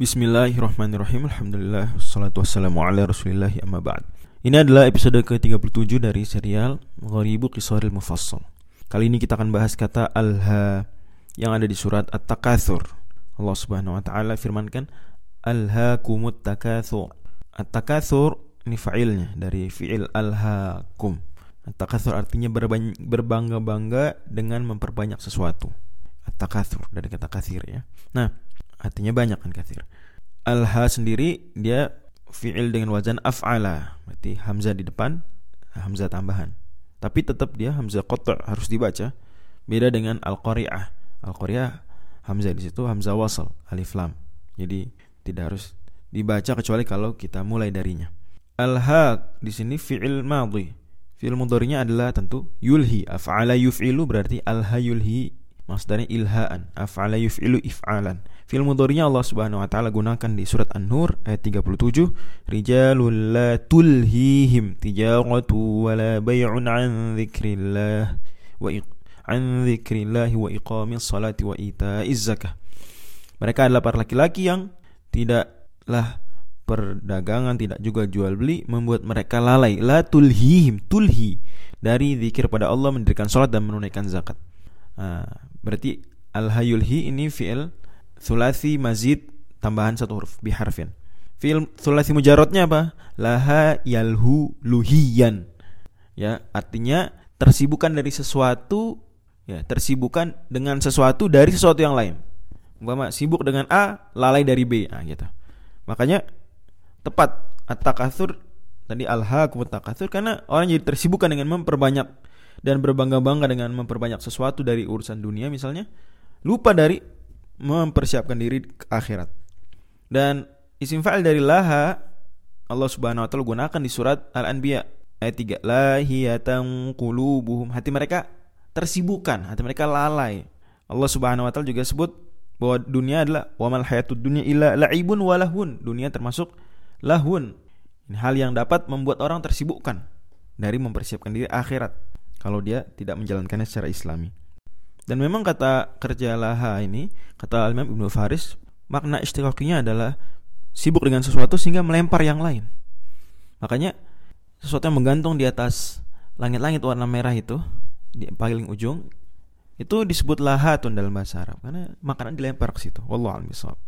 Bismillahirrahmanirrahim. Alhamdulillah. Wassalatu wassalamu ala rasulillahi amma ba'd. Ini adalah episode ke-37 dari serial Gharibu Qisaril Mufassal. Kali ini kita akan bahas kata Alha Yang ada di surat At-Takathur Allah subhanahu wa ta'ala firmankan Alha-kumut takathur At-Takathur ini fa'ilnya dari fi'il alha-kum. At-Takathur artinya berbangga-bangga dengan memperbanyak sesuatu. At-Takathur dari kata kathir ya. Nah artinya banyak kan kathir? Alha sendiri dia fi'il dengan wazan af'ala. Berarti hamzah di depan hamzah tambahan. Tapi tetap dia hamzah qata' harus dibaca. Beda dengan al-qari'ah. Al-qari'ah hamzah di situ hamzah wasal alif lam. Jadi tidak harus dibaca kecuali kalau kita mulai darinya. Alha di sini fi'il madhi. Fi'il mudhari'nya adalah tentu yulhi. Af'ala yuf'ilu berarti alha yulhi Masdarnya ilhaan, af'ala yuf'ilu if'alan. Fi'il mudhari'nya Allah Subhanahu wa taala gunakan di surat An-Nur ayat 37, rijalul la tulhihim tijaratu wa la bay'un 'an dzikrillah wa an dzikrillah wa iqamis salati wa ita'iz zakah. Mereka adalah para laki-laki yang tidaklah perdagangan tidak juga jual beli membuat mereka lalai la tulhihim tulhi dari zikir pada Allah mendirikan salat dan menunaikan zakat. Nah, Berarti al-hayulhi ini fi'il sulasi mazid tambahan satu huruf biharfin. Fi'il sulasi mujarotnya apa? Laha yalhu luhiyan. Ya, artinya tersibukan dari sesuatu ya, tersibukan dengan sesuatu dari sesuatu yang lain. Umpama sibuk dengan A, lalai dari B. Nah, gitu. Makanya tepat at-takatsur tadi alha takatsur karena orang jadi tersibukkan dengan memperbanyak dan berbangga-bangga dengan memperbanyak sesuatu dari urusan dunia misalnya, lupa dari mempersiapkan diri ke akhirat. Dan isim fa'il dari laha Allah Subhanahu wa taala gunakan di surat Al-Anbiya ayat 3. Lahiyatan qulubuhum. Hati mereka tersibukkan, hati mereka lalai. Allah Subhanahu wa taala juga sebut bahwa dunia adalah wamal hayatud dunya illa la'ibun walahun. Dunia termasuk lahun. Ini hal yang dapat membuat orang tersibukkan dari mempersiapkan diri akhirat kalau dia tidak menjalankannya secara islami. Dan memang kata kerja laha ini, kata Imam Ibnu Faris, makna istiqaqinya adalah sibuk dengan sesuatu sehingga melempar yang lain. Makanya sesuatu yang menggantung di atas langit-langit warna merah itu di paling ujung itu disebut lahatun dalam bahasa Arab karena makanan dilempar ke situ. Wallahu a'lam